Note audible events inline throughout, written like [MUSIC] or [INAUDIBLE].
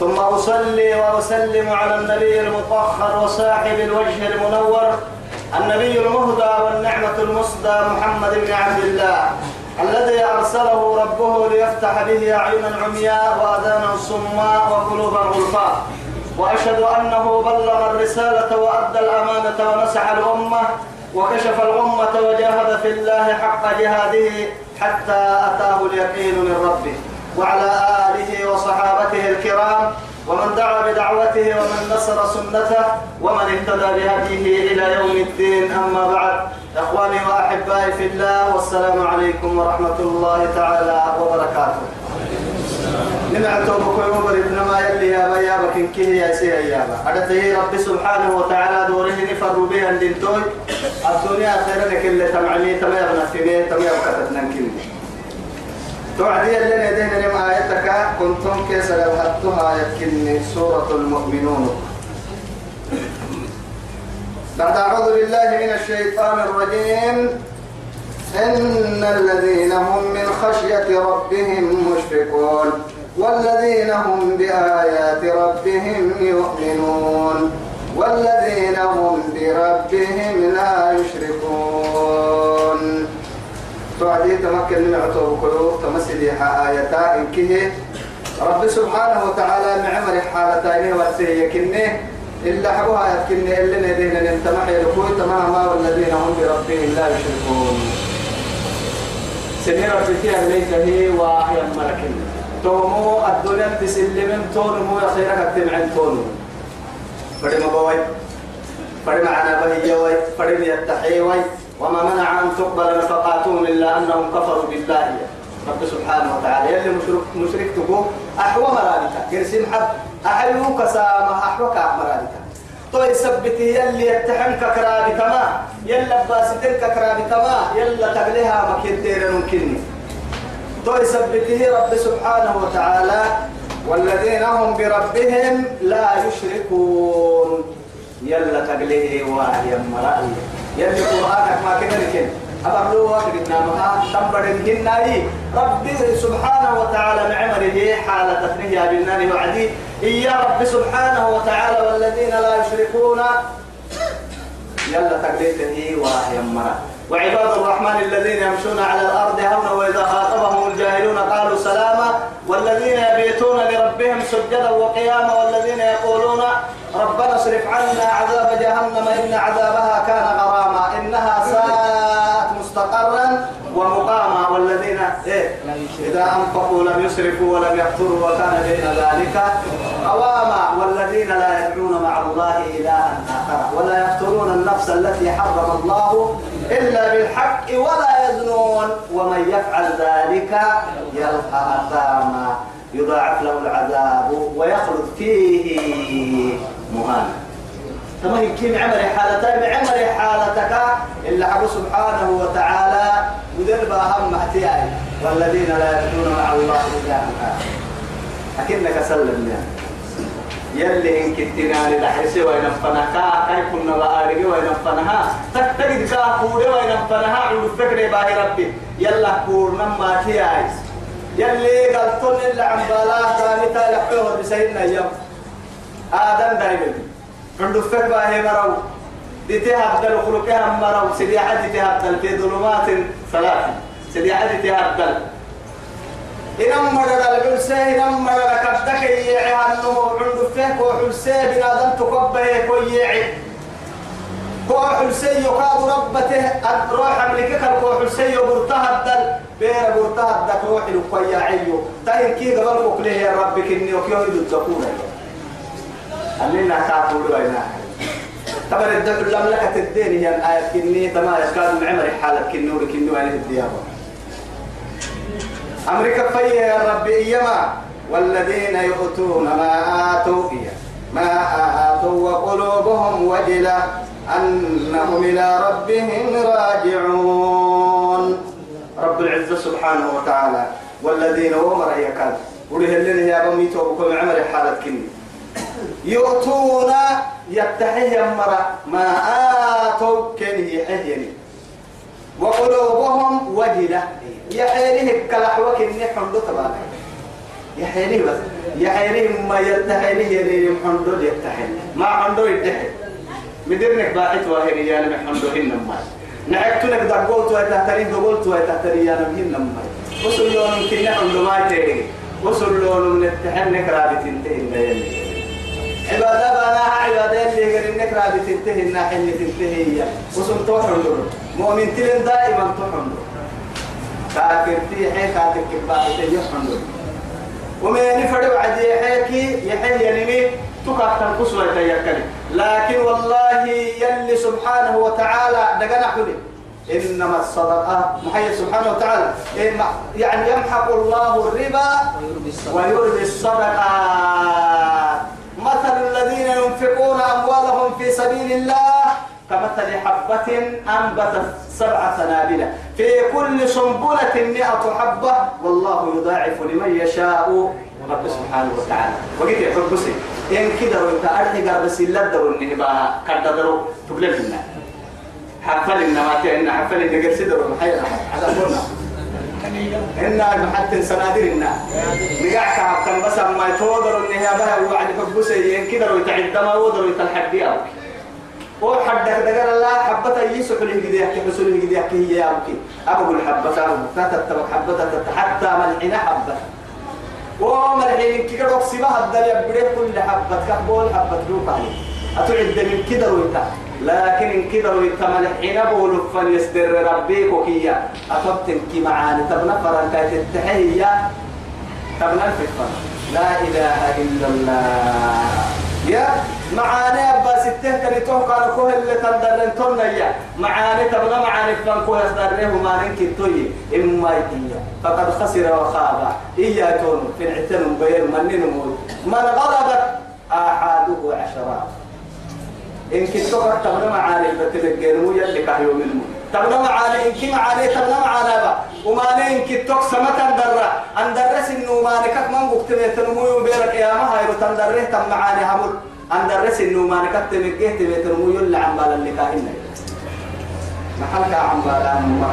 ثم أصلي وأسلم على النبي المطهر وصاحب الوجه المنور النبي المهدى والنعمة المصدى محمد بن عبد الله الذي أرسله ربه ليفتح به أعينا عمياء وأذانا صماء وقلوبا غلفاء وأشهد أنه بلغ الرسالة وأدى الأمانة ونصح الأمة وكشف الأمة وجاهد في الله حق جهاده حتى أتاه اليقين من ربه وعلى آله وصحابته الكرام ومن دعا بدعوته ومن نصر سنته ومن اهتدى بهديه إلى يوم الدين أما بعد إخواني وأحبائي في الله والسلام عليكم ورحمة الله تعالى وبركاته نمعتو ابن ما يلي يا بيابك كه يا سير ايابا عدته رب سبحانه وتعالى دوره نفر بها اندنتوي الدنيا خيرا اللي تمعني تمام نفسي تمام كتبنا نكلمه تعدي اللي يدينا لما آيتك كنتم كيس هدتها يكني سورة المؤمنون بعد أعوذ بالله من الشيطان الرجيم إن الذين هم من خشية ربهم مشفقون والذين هم بآيات ربهم يؤمنون والذين هم بربهم لا يشركون توعدي تمكن من عطوه قلوب تمسدي آياتا إن كه رب سبحانه وتعالى معمر حالتين وسيكنه إلا حبها يتكنه إلا الذين انتمحي لكوي تماما والذين هم بربهم لا يشركون سنين ربك أهليك هي واحيا ملكن تومو الدنيا تسلم تونمو مو خيرك تمعن تونمو فرد مبوي فرد عنا بهي يوي فرد يتحيوي وما منع أن تقبل نفقاتهم إلا أنهم كفروا بالله رب سبحانه وتعالى يلي مشرك مشرك تقول أحوى مرادك يرسم حب أحلوك كسامة أحوك مرادك توي طيب سبتي يلي يتحنك كرابك ما يلا باسدك كرابك ما يلا تغليها مكدير ممكن توي سبتي طيب رب سبحانه وتعالى والذين هم بربهم لا يشركون يلا تقليه واهي مرأة يلي قرآنك ما كده لكن أبر لو إنا مها تنبر الجنة ربي سبحانه وتعالى نعم لي حالة تفنيه بالنان وعدي إيا رب سبحانه وتعالى والذين لا يشركون يلا تقليه واهي مرأة وعباد الرحمن الذين يمشون على الأرض هون وإذا خاطبهم الجاهلون قالوا سلام جعلنا عذاب جهنم إن عذابها كان غراما إنها ساءت مستقرا ومقاما والذين إيه إذا أنفقوا لم يسرفوا ولم يقتروا وكان بين ذلك قواما والذين لا يدعون مع الله إلها آخر ولا يقتلون النفس التي حرم الله إلا بالحق ولا يزنون ومن يفعل ذلك يلقى أثاما يضاعف له العذاب ويخلد فيه مهانا تما يمكن عمل حالتك عمل حالتك إلا عبد سبحانه وتعالى ودل باهم محتياي والذين لا يدعون مع الله إلا آخر أكنك سلم يعني يلي إن كنتنا للحسي وينفنكا كي كنا بآرق وينفنها تكتقد كافور وينفنها عرفتك باهي ربي يلا كور نما تياي يلي قلتن اللي عم بلا تاني تالحوه بسيدنا يوم آدم دايما عند فك باهي مرو ديتها بدل خلقها مرو سليعتي تهبدل في ظلمات ثلاث سلي سليعتي تهبدل إنما مرر البلسة إنما مرر كبتك يعي أنه عند فك وحلسة بنادم تقبه كويعي كوح حسين يقاد ربته روح أملكك الكوح حسين يبرتها الدل بير برتها الدك روح لقيا عيو تاين كي قبل مقليه يا ربك إني وكيو يدو أننا كافور بينا تبر المملكة الدين هي الآية كني تما يكاد معمر حالك كنور كنور عليه الديابة أمريكا فيا يا ربي إيما والذين يؤتون ما آتوا إياه ما آتوا وقلوبهم وجلة أنهم إلى ربهم راجعون رب العزة سبحانه وتعالى والذين هم رأيك وله اللي يا بميتوا بكم عمر حالك كني يؤتون يتحيه مرا ما آتوا كنه يحيني وقلوبهم وجلة يحينه كلح وكن حمد تبعنا يحينه بس يحينه ما يتحينه يلي حمد يتحينه ما حمد يتحينه مدرنك باعت واهري يا نبي حمد إنما نعكتنك دقوت ويتحتري دقوت ويتحتري يا نبي إنما وصل لهم كنا حمد ما يتحينه وصل لهم نتحنك رابط انتهي عبادة بنا عبادة اللي غير إنك رابي تنتهي الناحية اللي تنتهي هي وسم تحمل مؤمن تلين دائما تحمل كافر تي حي كاتك كبار تي يحمل ومن يفرد عدي حيكي يحل يلمي تكاكتن قصوى يتيكلي لكن والله يلي سبحانه وتعالى دقنا حلي إنما الصدقة محيي سبحانه وتعالى يعني يمحق الله الربا ويربي الصدقة حبة أنبتت سبع سنابل في كل سنبلة مئة حبة والله يضاعف لمن يشاء رب سبحانه وتعالى وقيت يا حبسي إن كده وإنت أرحق بس إلا دروا النهباء كده دروا تقلل لنا حفل النواتي إن حفل النقر سدروا محيلا على قولنا إن حتى سنادر إن نقعك حتى بس ما يتوضروا النهباء وعد حبسي إن كده وإنت عدما وضروا إنت الحدي أوكي هو حدك دقر الله حبة يسوع اللي جدي يحكي حسول اللي جدي يحكي هي يا أبوكي أبو الحبة تارو تتبع حبة حتى ملحنا حبة وملحين كي كدوك سبا هدا يبريك كل حبة كحبول حبة دوك عليه أتعد من كده ويتا لكن إن كده ويتا ملحين بولو فليستر ربيك وكيا أتبتن كي معاني تبنا فرنكات التحية تبنا الفتفة لا إله إلا الله يا معاني أبا ستين تبي توقع لكوه اللي تندرن تنيا معاني تبغى معاني فلانكوه يصدره ما ننكي توي إما إيا فقد خسر وخاب إيا تون في العتن بير من نموت من غلبت آحاده عشرات إن كنت تبغى معاني فتلقينه يلي كهيوم الموت تبنا علي إنك ما علي تبنا على با وما نين كتوك سمت عن اندرة سنو ما نكت من بكتمي تنمو يوم يا ما هاي وتندره تم علي همول اندرة سنو ما نكت مكيه تبي تنمو يوم لعمبالا اللي كاينة محلك عمبالا ما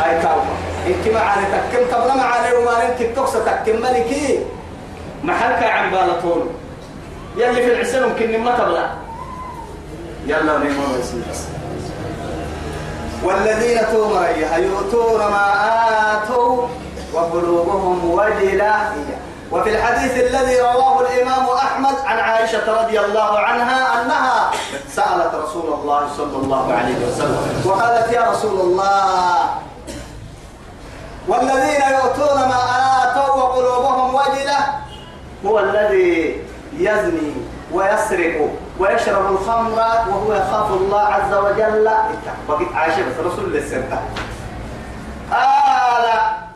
هاي كاو إنك ما علي تكمل تبنا علي وما نين كتوك ستكمل ملكي محلك عمبالا طول يلي في العسل ممكن ما تبلا يلا نيمو بسم الله والذين ريها يؤتون أيوه، ما آتوا وقلوبهم وجلة وفي الحديث الذي رواه الإمام أحمد عن عائشة رضي الله عنها أنها سألت رسول الله صلى الله عليه وسلم وقالت يا رسول الله والذين يؤتون ما آتوا وقلوبهم وجلة هو الذي يزني ويسرق ويشرب الخمر وهو يخاف الله عز وجل بقيت عائشة بس رسول الله قال قال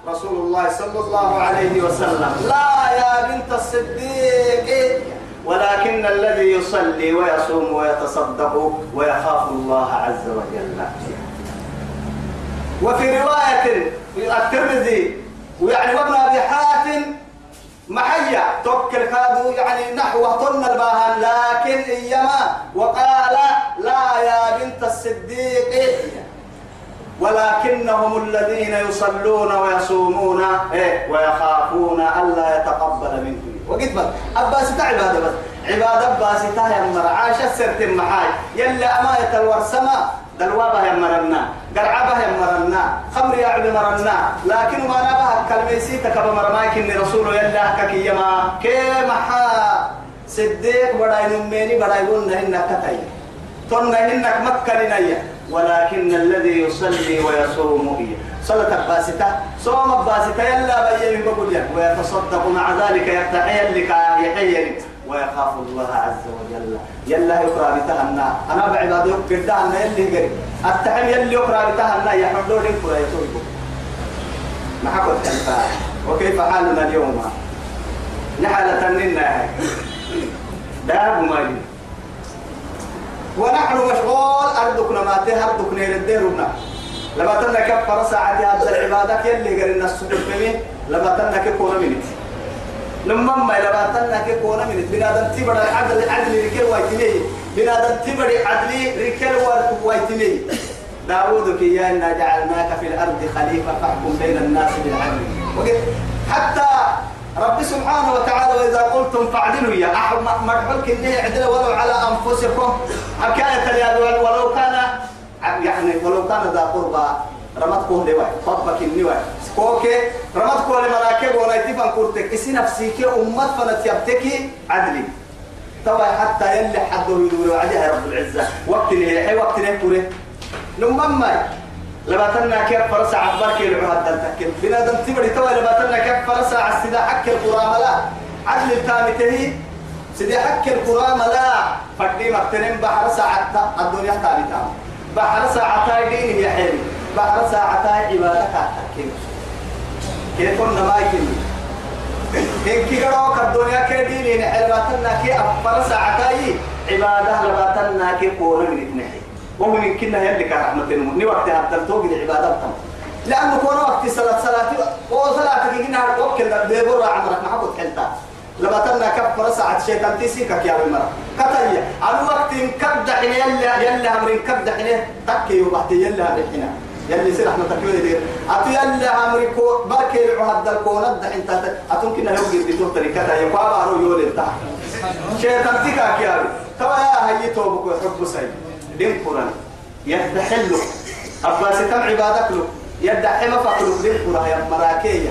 رسول الله صلى الله عليه وسلم لا يا بنت الصديق ولكن الذي يصلي ويصوم ويتصدق ويخاف الله عز وجل وفي رواية الترمذي ويعني ابن أبي حاتم معي توكل كادوا يعني نحو طن الباهان لكن إيما وقال لا يا بنت الصديق ولكنهم الذين يصلون ويصومون إيه ويخافون ألا يتقبل منهم وقد بس أباس عبادة بس عبادة أباس تاهم مرعاشة سرت معاي يلا أما يتلور دلوابة يمرنا قرعبة يمرنا خمر يعب مرنا لكن ما نبه كلمي سيتك مرماك إن رسول الله ككي ما كما حا صديق بڑاي نميني بڑاي قلنا إنك كتاي تنى إنك مكرنا ولكن الذي يصلي ويصوم هي صلاة الباسطة صوم الباسطة يلا بيا بقول ويتصدق مع ذلك يفتحي لك يحيي ويخاف الله عز وجل يلا يقرا بتهنا انا بعباد يقرا بتهنا يلي قري التحل يلي يقرا بتهنا يا حلول الكرة يتوب ما حكوا وكيف حالنا اليوم نحن تنينا داب ما ونحن مشغول أردكنا ما تهردكنا للديرنا لما تنك فرسعتي هذا العبادة يلي قرينا السجود مني لما تنك كون مني لما ما إلى باتنا كونا من بنادم تبر العدل عدل ركل وايتني بنادم تبر عدل ركل وايتني داود كي إنا جعلناك في الأرض خليفة فاحكم بين الناس بالعدل وقت حتى رب سبحانه وتعالى وإذا قلتم فاعدلوا يا مرحل إني اعدل ولو على أنفسكم حكاية ولو كان يعني ولو كان ذا قربى رمتكم لواي فاطمك النواي كوكي رمتكم لمراكب ولا يتفن كورتك اسي نفسيك أمت فنت يبتكي عدلي طبعا حتى يلي حده يدور عليها رب العزة وقت اللي هي وقت اللي كوره لما لباتنا كيف فرسا عبر كي لعوها الدلتك دم تبري طبعا لباتنا كيف فرسا عسدا حك القرامة لا عدل التامته سيدي حك القرامة لا فقدي مقتنين بحر ساعة الدنيا تامتها بحر ساعتها دينه يا حبيبي بعد ساعتها عبادك أتكين كيف كنا ما يكين إنك قرأوك الدنيا كديني نحلباتنا كي أفر ساعتها عبادة لباتنا كي قولوا من اتنحي ومن كنا يلك رحمة المؤمن وقتها التلتوق العبادة بطمع لأنه كون وقت صلاة صلاة وصلاة كي قلنا هرقوك ديبور عمرك محبوط حلتا لما تنا كفر ساعة شيطان تيسيكك يا بالمرة كتايا على وقت كبد حين يلا يلا أمرين كبد حين تكي وبحتي يلا أمرين يلي سير احنا تكمل دير اتو يلي امريكو بركي العهد الكون ده انت اتو كنا يوجد بتو تركتا يقابا رو يول انت شيطان تيكا كياري تو يا هي توبك حب سي دين قران يدحلو عباس تم عبادك له يدحل فقلو دين قران يا مراكيه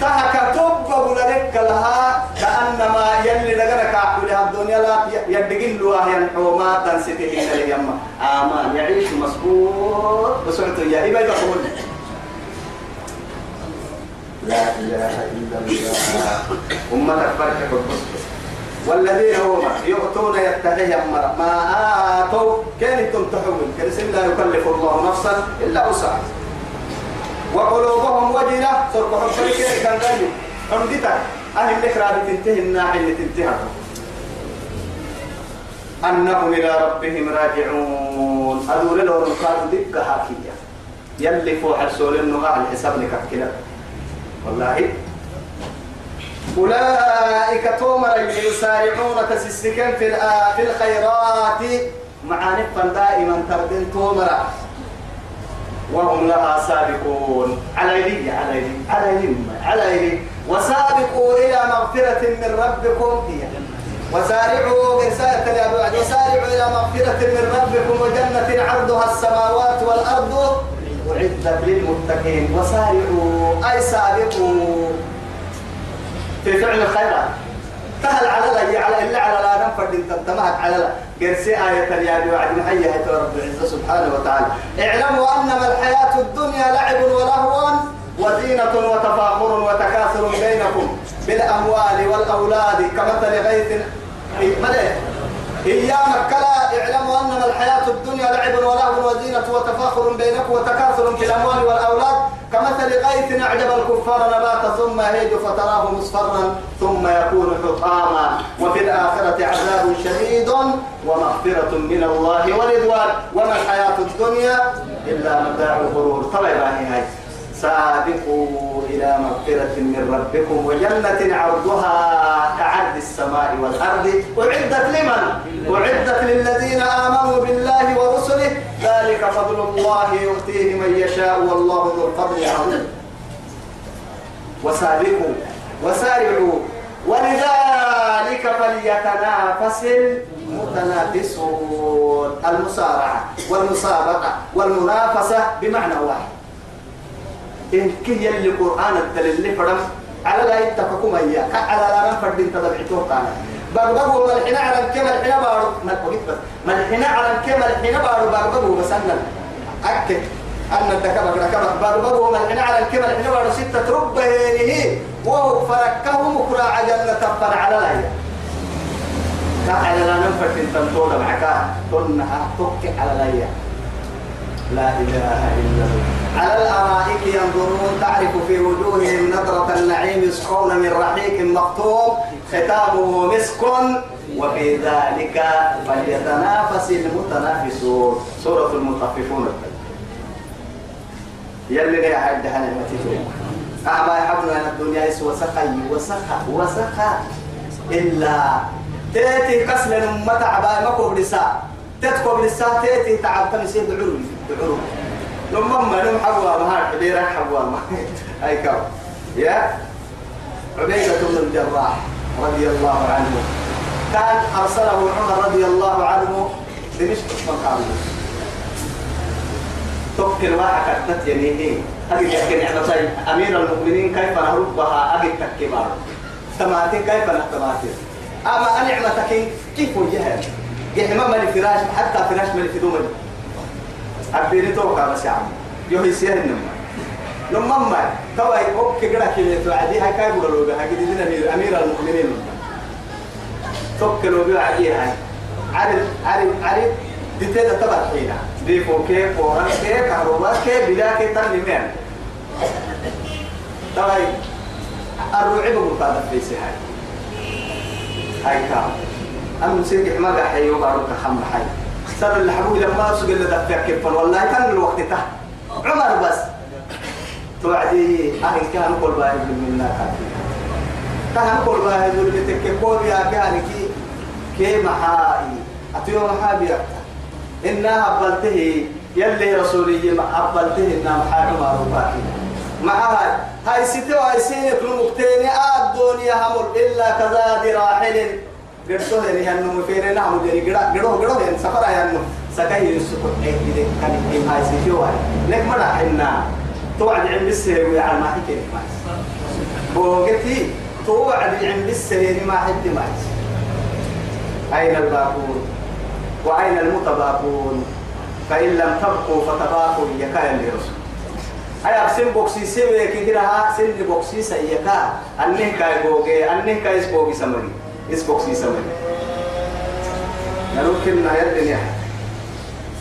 تهك تبقى لك لها كأنما يلي لغرك عقلها الدنيا لا يدقين لها ينحوما تنسيته إلى اليمة آمان يعيش مصبوط بسرعته يا إبا يقول لا إله إلا الله أمتك فرحك البسط والذين هم يؤتون يتقيهم ما آتوا كانتم تحول كرسم لا يكلف الله نفسا إلا وسعها وقلوبهم وجلة تربهم شركة كان غني ديتا أهل الإخرى تنتهي الناحية اللي تنتهي أنهم إلى ربهم راجعون أدور لهم نقاط دقة حاكية يلي فوح السؤال إنه على الحساب لك كلا والله أولئك تومر يسارعون تسسكن في في الخيرات معانفا دائما تردن تومر وهم لها سابقون على يدي على يدي على يدي على يدي وسابقوا إلى مغفرة من ربكم هي وسارعوا الأبواب وسارعوا إلى مغفرة من ربكم وجنة عرضها السماوات والأرض أعدت للمتقين وسارعوا أي سابقوا في فعل الخيرات تهل على لا على إلا على لا نفرد أنت على لا كرسي آية يا وعد محيا رب العزة سبحانه وتعالى اعلموا أنما الحياة الدنيا لعب ولهو وزينة وتفاخر وتكاثر بينكم بالأموال والأولاد كمثل غيث إيه، ملئ إياما كلا اعلموا أنما الحياة الدنيا لعب ولهو وزينة وتفاخر بينك وتكاثر في الأموال والأولاد كمثل غيث أعجب الكفار نبات ثم يهيج فتراه مصفرا ثم يكون حطاما وفي الآخرة عذاب شديد ومغفرة من الله ورضوان وما الحياة الدنيا إلا متاع الغرور طبعا هاي سابقوا إلى مغفرة من ربكم وجنة عرضها كعرض السماء والأرض أعدت لمن أعدت للذين آمنوا بالله ورسله ذلك فضل الله يؤتيه من يشاء والله ذو الفضل العظيم وسابقوا وسارعوا ولذلك فليتنافس المتنافسون المسارعة والمسابقة والمنافسة بمعنى واحد إن كي يلي قرآن الدليل فرم على لا يتفقوا مياه على لا نفرد انت ضبعتوه قانا بغبغو ملحنا على الكم الحنا بارو نقولك بس ملحنا على الكم الحنا بارو بغبغو بس أنا أكد أن الدكبك ركبك بغبغو ملحنا على الكم الحنا بارو ستة ربه هي وهو فركه مكرا عجل تفر على لا كأنا لا ننفر في التنطول معك تنها تك على لا لا إله إلا الله على الأرائك ينظرون تعرف في وجوههم نظرة النعيم يسقون من رحيق مختوم ختامه مسك وفي ذلك فليتنافس المتنافسون سورة المطففون يلي يا حد نعمتي أعمى حبنا أن الدنيا يسوى سقي وسخى وسخى إلا تأتي قسل أمة عباء مكوب تتكو بالساتيتي تعبت مسير دعوري دعوري لما ما نم حوا ما عبيرة حوا ما أي كم يا عبيدة بن الجراح رضي الله عنه كان أرسله عمر رضي الله عنه دمشق مقام تبكي الواحد كتنت يمينه هذه يحكي نعمة طيب أمير المؤمنين كيف نهربها أبي تكبار تماتي كيف نهتماتي أما أنعمتك كيف وجهها جهما من فراش حتى فراش من فدوم أبيني توقع بس يا عم يهي سيهن نما نما توا يوك كده كده توعدي هاي كاي بقولوا بها كده لنا أمير أمير المؤمنين توكلوا بها عليه هاي عارف عارف عارف دي تدا تبع حينا دي فوكي فوران كي كهرباء كي بلا كي تنمين توا الرعب بقول هذا في هاي كام المسيح ما قاعد يوقعوا تخم حي اختار اللي حبوا لما سوق اللي دفع كفر والله كان الوقت ته عمر بس توعدي أهل كان كل باهي بالمنا كافي كانوا كل باهي بالمتك كل يا كان كي كي محاي أتيو محابي إنها قبلته يلي رسولي ما قبلته إنها محاي عمر وباكي معها هاي ستة وهاي سنة كل مكتين آد دنيا همر إلا كذا راحل قرصو ده يعني نو مفيرة نعم ده قرا قرا قرا ده سفر يعني نو سكاي يسوق عيد ده كان إيه هاي سيجوا لك مرة حنا توعد عند السير ويا ما هي كده ما بوقتي توعد عند السير ما حد ما أين الباقون وأين المتباقون فإن لم تبقوا فتباقوا يكايا لرسول أي أقسم بوكسي سوي كده ها سن بوكسي سيكا أنه كاي بوجي أنه كاي سبوجي سمري اسبوك سي سوين يمكن لا يدني أحد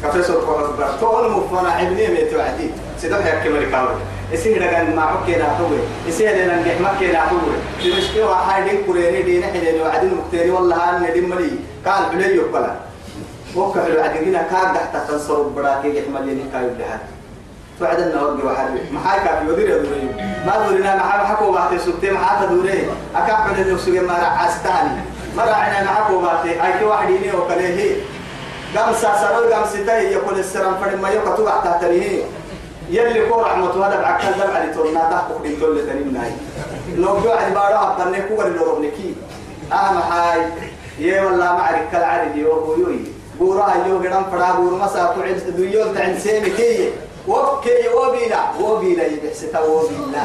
كفسر قرص بر تقول مفنا عبني ميت وعدي سيدك يا كمل كاول اسي دغان ما اوكي لا توي اسي لنا نجح ما كي لا توي المشكله واحد دين كوريني دين حدين وعدين مكتري والله انا دين ملي قال بلي يقبل وكفر وعدين كان تحت تنصر براكي يحمل لي كايو لهذا توعد لنا ورد وحري ما حاكا في ودير يدوري ما دورينا نعم، ما حاب حكوا بعد سبتين ما حاب دوري أكاب من النفسي ما رعستاني ما رعنا ما حكوا بعد أي واحد يني وكله قام ساسرو قام ستاي يقول السلام فرد ما يوقع توقع تحتني يلي كور رحمة هذا بعكال دبع لتورنا تحقق بين كل تنين ناي لو جوا عد بارا أبنك هو اللي ربنكي أهم حاي يا والله ما عرف كل عرف بورا يو قدام فرا بور مسا تعد ديول تعنسين كيه وكي وبيلا وبيلا يبحستا وبيلا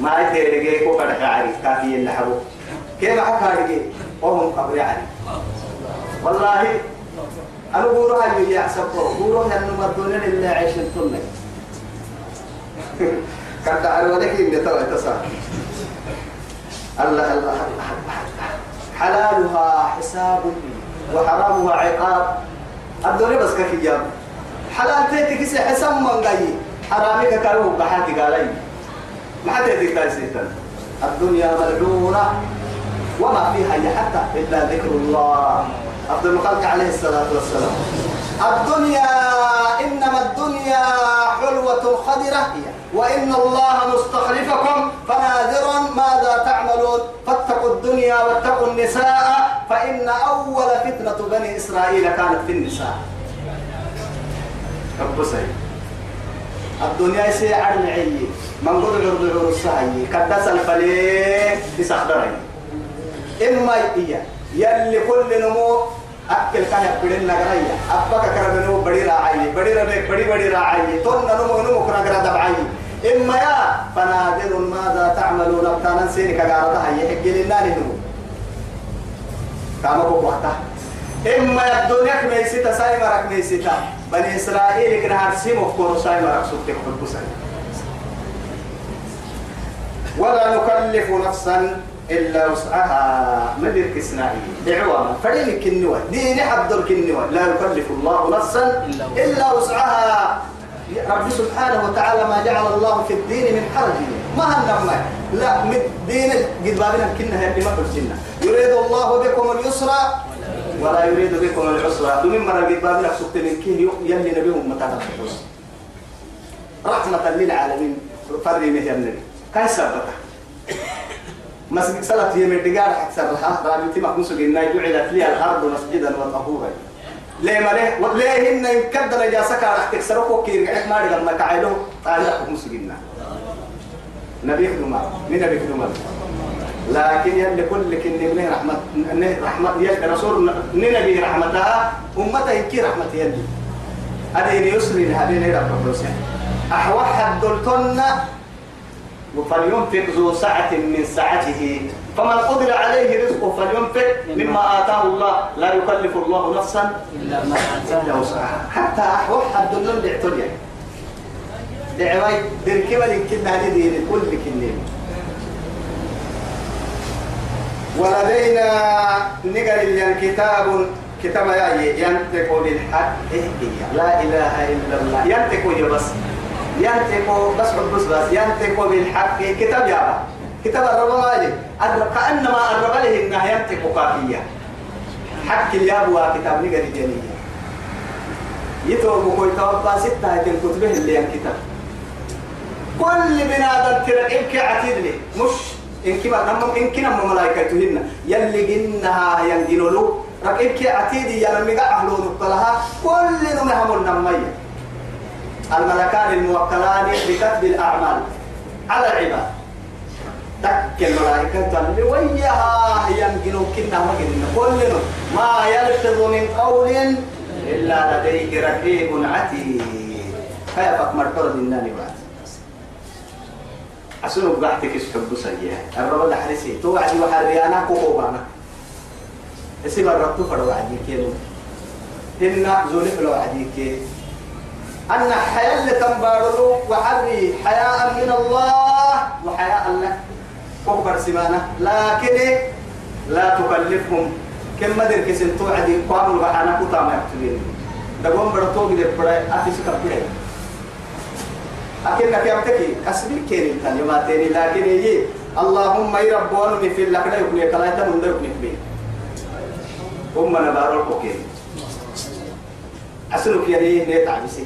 ما يترجع كوكا كاري كافي اللي حبو كيف حكاري وهم قبل علي يعني. والله أنا بورو هاي يحسب بورو هاي نمدون إلا عشرين طنة [LAUGHS] كنت أنا ولك إن ترى تسا الله الله حلالها حساب وحرامها عقاب الدنيا بس كيف يجاب حلال تيتي كيس حسن من جاي حرامي كارو بحاتي قالي ما حد يديك الدنيا ملعونة وما فيها حتى إلا ذكر الله عبد المخلق عليه الصلاة والسلام الدنيا إنما الدنيا حلوة خضرة وإن الله مستخلفكم فناذرا ماذا تعملون فاتقوا الدنيا واتقوا النساء فإن أول فتنة بني إسرائيل كانت في النساء رب سعيد الدنيا سي عرن عيي من قدر عرض عرض سعي كدس الفليه تسخدرين إما إيا يلي كل نمو أكل كان يقبلين نغرية أبقى كرم نمو بدي راعي بدي ربك بدي بدي راعي طن نمو نمو كنا كنا دبعي إما يا فنادر ماذا تعملون أبتانا سيني كغارتها يحقي لنا نمو كما بوقتها إما الدنيا كميسيتا سايمة كميسيتا بني إسرائيل كنا هرسيم في سايم رقصوا تكبر بسن ولا نكلف نفسا إلا وسعها مدرك إسرائيل دعوانا فريلك النوى ديني حضر النوى لا يكلف الله نفسا إلا وسعها رب سبحانه وتعالى ما جعل الله في الدين من حرج ما هنما لا من دين قد بابنا كنا هي ما يريد الله بكم اليسرى ولا يريد بكم العسرة ومن مرة قد بابنا سبت من كين يلي نبي أمتنا رحمة للعالمين فري مهي النبي كان سبتها مسجد صلاة يمين دقار أكثر لها رابطي مقنص قلنا جعلت لي الأرض مسجدا وطهورا ليه ماليه وليه إن يكدر يا سكا رح تكسرك وكير قعد ما لما تعالوا تعالوا مقنص قلنا نبي خدمة من نبي خدمة لكن يلي كل كن نبني رحمة رحمة يلي رسول نبي رحمتها أمتها يكي رحمة يلي أدين يسري هذه نه رب الرسول أحوح الدلتن فلينفق ذو سعة من سعته فمن قدر عليه رزقه فلينفق مما آتاه الله لا يكلف الله نفسا إلا ما آتاه وسعها حتى أحوح الدلتن لعتريا دعوي دركبة لكنا هذه كل كنين ولدينا نقر الكتاب كتاب يا ينطق بالحق لا اله الا الله ينطق بس ينطق بس بس بس ينطق بالحق كتاب يا كتاب الرمالي كانما الرمالي انها ينطق قافيه حق الياب كتاب نقر الجنيه يتوب كوي توفى ستة الكتب اللي ينكتب كل بنادم ترعيب عتيد لي مش إن كما نم إن كنا ملائكة تهنا يلي جنها رك ركين كي أتيدي يا نمي أهلو نقلها كل نمهم النمية الملكان الموكلان بكتب الأعمال على العباد تك الملائكة تلي وياها ينجلو كنا مجنة كل ما يلفظ من قول إلا لديك رقيب عتيد هيا بك مرتبط الناني أسلوب قحتك حب سيئة الرب ده حريسي تو عدي وحري أنا كوكوبانا اسم الرب فرو عدي كيلو إن زولف لو عدي كي أن حياة اللي تنبارلو وحري حياء من الله وحياء الله كوكبر سمانة لكن لا تكلفهم كم مدر كسنتو عدي قابل بحانا كتاما يقتلين دقوم برطوق دي برأي أتسكب برأي أكنك يبتكي كسبي كيرين تاني ما تاني لكن هي اللهم يربون من في لكن يكون يكلا يتمون ده يكون يكبي هم أنا بارو الكوكين أسلوك يلي نيت عبسي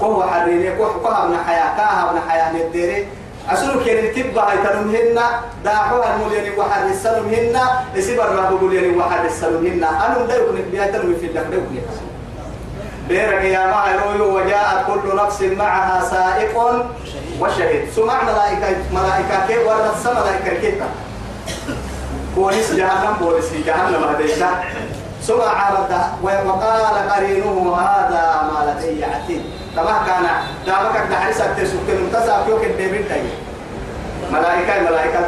وهو حريني كوحكوها من حياة كاها من حياة نديري أسلوك يلي تبا هيتنم هنا داحوها الملياني وحر السلم هنا لسيب الرابو ملياني وحر السلم هنا أنا ده يكون يكبي هيتنم في لكن يكون يكبي بيرك يا معروي وجاءت كل نفس معها سائق وشهيد سمع ملائكة ملائكة كيف وردت سما ملائكة كيف بوليس جهنم بوليس جهنم هديتا سمع عرض وقال قرينه هذا ما لدي عتيد طبعا كان دامك تحرس التسوق المتسع فيك الدبين تاي ملائكة ملائكة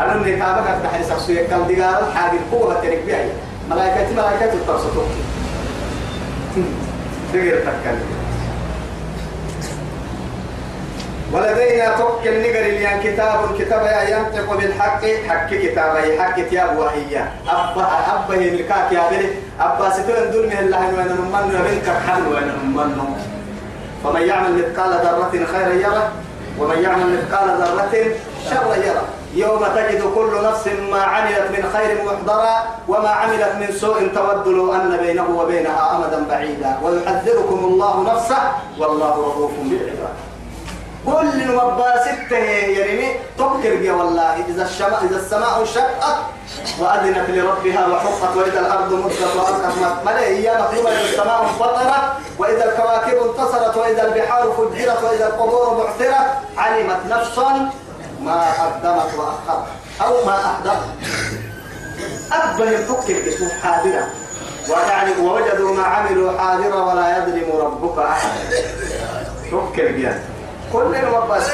أنا من تابك تحرس السوق كم دقار الحاجة قوة ترك بيعي ملائكة ملائكة تتوسطوك تقدر تتكلم ولدينا توك النجر اللي كتاب كتاب يا ينطق بالحق حق كتاب كتابه حق كتاب وهي أبا أبا يملكاك يا بني أبا ستون دول من الله وانا نمن وينك حل وانا نمن فمن يعمل مثقال ذرة خيرا يره ومن يعمل مثقال ذرة شرا يره يوم تجد كل نفس ما عملت من خير محضرا وما عملت من سوء تود لو أن بينه وبينها أمدا بعيدا ويحذركم الله نفسه والله رؤوف بالعباد كل وبا ستة يرمي تبكر يا والله إذا السماء إذا السماء انشقت وأذنت لربها وحقت وإذا الأرض مدت وأزحمت ما هي مقيمة السماء انفطرت وإذا الكواكب انتصرت وإذا البحار فجرت وإذا القبور بعثرت علمت نفسا ما قدمت وأخرت أو ما احضرت أبا الحكم اسمه حاضرة ويعني ووجدوا ما عملوا حاضرة ولا يظلم ربك أحد حكم بيا كل الوباس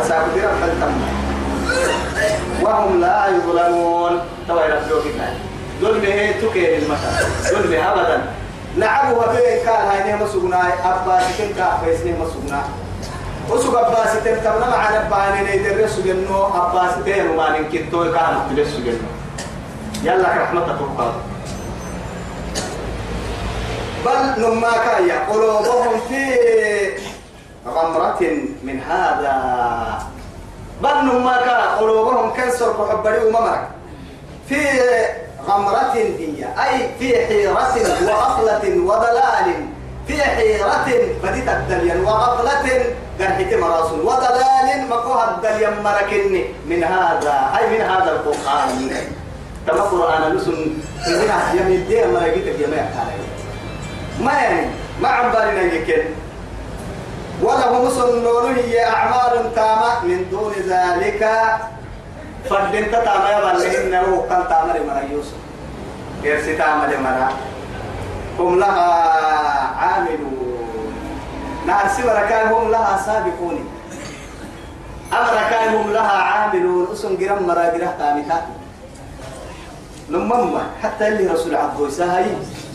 أساكبير الحلتم وهم لا يظلمون توا يرفلوك الآن ظلمه تكير المثل ظلمه أبدا لعبوا نعم، بيه كان هاي نهما سبناي أبا سكين كافيس نهما سبناي وسوق أباس تنتمنا معنا بعدين يدرس جنو عباس تين وما نكتو كان تدرس جنو يلا رحمتك الله بل نما كايا قلوبهم في غمرة من هذا بل نما كا قلوبهم كسر وحبري وممرك في غمرة هي أي في حيرة وغفلة وضلال في حيرة بديت الدليل وغفلة قرحت مراسل وضلال مكوها الدليل مركني من هذا أي من هذا القرآن كما قرآن لسن منها يمين الدين مركتك يمين ما يعني ما عم بالنا يمكن ولهم سنون هي أعمال تامة من دون ذلك فردنت تامة يبالي إنه كان تامة لمرا يوسف كيف ستامة لمرا هم لها عاملون نعم سوى كان هم لها سابقون أمر كان هم لها عاملون أسن قرم مرا قره تامتا لمما حتى اللي رسول عبد يساهي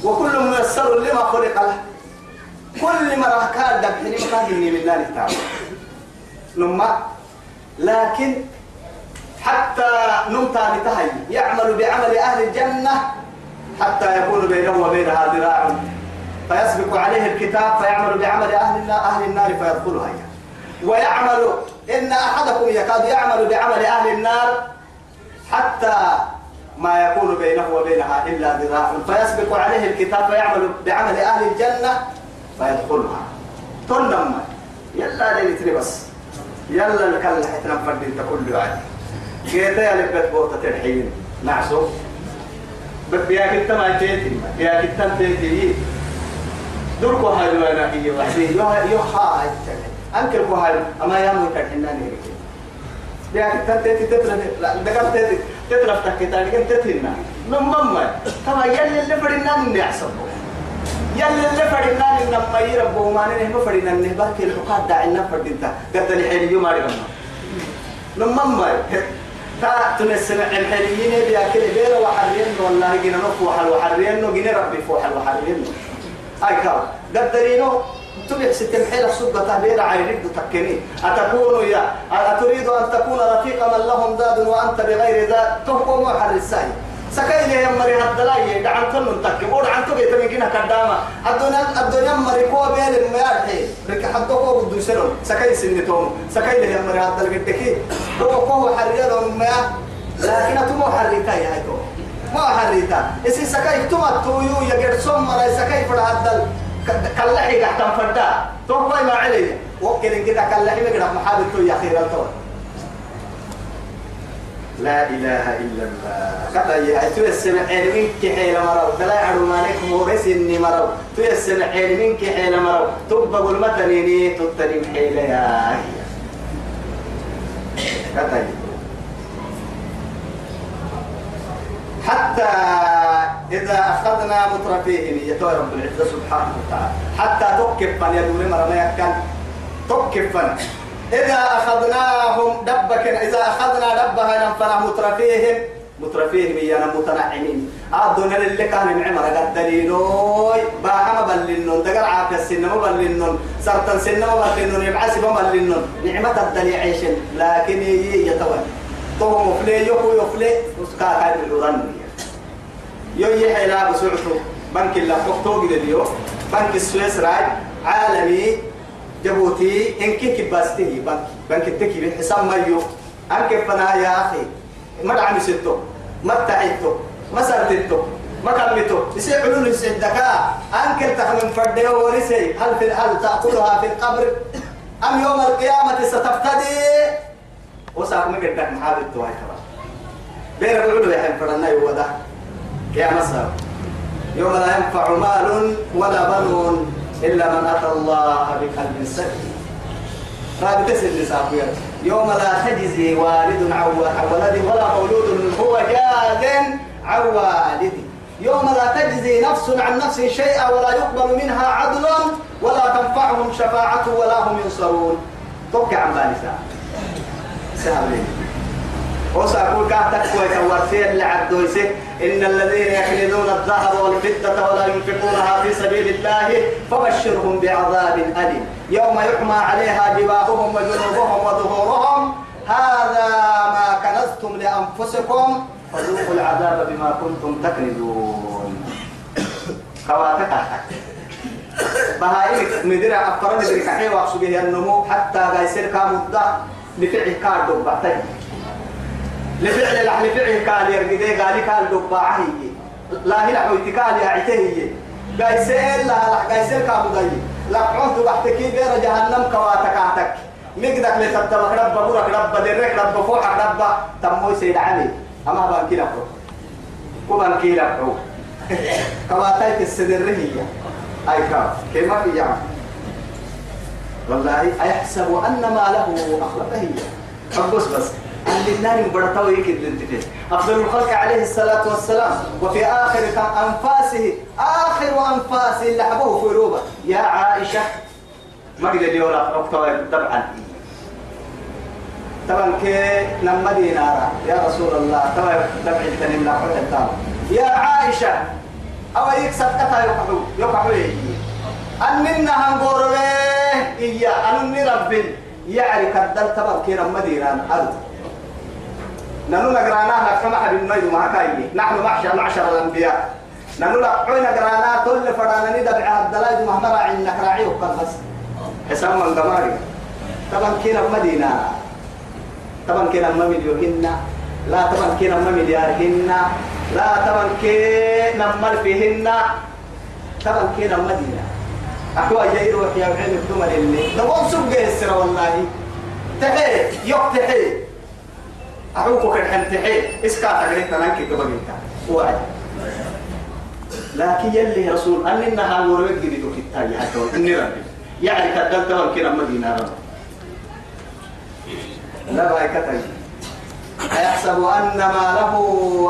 وكل ميسر لما خلق له كل مرة كان دبحني مقابلني من نار التعب لما لكن حتى نمتا بتهي يعمل بعمل أهل الجنة حتى يكون بينه وبينها ذراع فيسبق عليه الكتاب فيعمل بعمل أهل النار, أهل النار فيدخلها ويعمل إن أحدكم يكاد يعمل بعمل أهل النار حتى ما يكون بينه وبينها إلا ذراع فيسبق عليه الكتاب فيعمل بعمل أهل الجنة فيدخلها تنم يلا ليلة بس يلا الكل حتنفرد انت كله عادي كيف يا لبت بوطة الحين نعسو بيا كنت ما تيتي يا كنت تيتي دركو هاي لو انا هي وحدي يو يو هاي انكل كو هاي اما يا مو تحنا نيرك بيا كنت تيتي تتر لا دقت تيتي تتر افتك تاني كنت تتنا نم مم كما يلي اللي فرنا من يحسب يلي اللي فرنا من ما يربو ما نه ما فرنا نه باكي الحقاد دا عنا فردتا قد الحين يوم ما نم مم تا تمسنا بياكل والله جينا نفوح جينا ربي فوح أي قدرينه ست تكني أتكون أتريد أن تكون رفيقا من لهم داد وأنت بغير ذات تهقم وحر السائل سكاين يا مري هدلاي دعان كل منتك بور عن تبي تبي كنا كدامة الدنيا الدنيا مري كوا بين المياه رك حتى كوا بدو سلم سكاين سن توم سكاين يا مري هدل قدك هو كوا حرير المياه لكن تمو حريتا يا تو ما حريتا اسي سكاين تما تويو يا غير سوم مري سكاين فدا هدل كلا حي قحتم فدا تو ما عليه وكل كده كلا حي قحتم حابب تو يا خير التوم لا إله إلا الله يا تو السنة منك حيل مرو فلا يعلم مالك مورس إني مرو تو السنة منك حيل مرو تبا قول تنيني تتنين حيل يا كذا حتى إذا أخذنا مترفيهم تو رب العزة سبحانه وتعالى حتى يا يدور مرمى يكن تكفا إذا أخذناهم دبك إذا أخذنا دبها فلا مترفيهم مترفيهم يانا متنعمين الدنيا اللي كان نعمة قد دليلوي باحما بلنون دقر عافية السنة مبلنون سرطان سنة مبلنون يبعسي مبلنون نعمة الدليل عيش لكن يتوالي طوه مفلي يوكو يفلي وسكا كان الورن يوي حيلا بسعته بنك اللي فوق توقي اليوم بنك السويس راي عالمي جبوتي إن كي كباستي بنك بنك تكي بالحساب مايو أنك فنا يا أخي ما دعم ستو ما تعيتو ما سرتتو ما كملتو يصير علول يصير دكا أنك تخمن فردي ورسي هل في الأرض تأكلها في القبر أم يوم القيامة ستفتدي وساق ما قدك محابي التوهي ترى بين العلو يا حين فرنا يودا يا مصر يوم لا ينفع مال ولا بنون إلا من أتى الله بقلب سليم رابط اللي يوم لا تجزي والد عن ولد ولا مولود هو جاز عن والدي يوم لا تجزي نفس عن نفس شيئا ولا يقبل منها عدل ولا تنفعهم شفاعة ولا هم ينصرون توقع عن بالي سهل وسأقول كاتك ويتورثين لعدويسه إن الذين يكنزون الذهب والفضة ولا ينفقونها في سبيل الله فبشرهم بعذاب أليم يوم يحمى عليها جباههم وجنوبهم وظهورهم هذا ما كنزتم لأنفسكم فذوقوا العذاب بما كنتم تكنزون خواتك بهائمك مدرع أفرم مدرع حيوة سبيه النمو حتى غيسر كامدة لفعه كاردو بعتين لفعل لحن فعل قال يرقدي قال قال دباعة هي لا هي لحن يا يعته هي قايسين لها لح قايسين كابو داي لقعوه تبحتكي بير جهنم كواتك عتك مقدك لسبتبك رب بورك رب درك رب فوحك رب تموي سيد علي أما بانكي لحو وبانكي لحو [LAUGHS] كواتك هي أي كاف كيف في يعني والله أيحسب أن ما له أخلقه هي بس بس اللي النار يبرتاو هيك للدفين أفضل الخلق عليه الصلاة والسلام وفي آخر أنفاسه آخر أنفاسه اللي حبوه في روبة يا عائشة ما قد لي ولا طبعا طبعا كي لما نارا يا رسول الله طبعا دفع تنملا لا التام يا عائشة أو يكسب كتا يقحو يقحو أننا هنقول له إيه؟ إياه أنني رب يعرف الدلتا بكيرا مديران نارا نحن نقرانا نكفى ما حد ما نحن محشر معشر الأنبياء نحن لقعنا قرانا كل فرانا ندبع هالدلائد مهما راعينا راعيه وقال بس حسام من قماري طبعا كنا مدينة طبعا كنا ما مليوهن لا طبعا كنا ما مليارهن لا طبعا كنا مال فيهن طبعا كنا مدينة أكوا جاي روح يا وحين الدمر اللي دوام سبقه السر والله تحي يقتحي أعوقك الحنتحي إسكا تقريت تنانك كبقيت وعد لكن يلي رسول أن إنها ورمت جديد كتاب حتى إني ربي يعني كدلت والكرة مدينة رب لا باي كتاب أيحسب أن ما له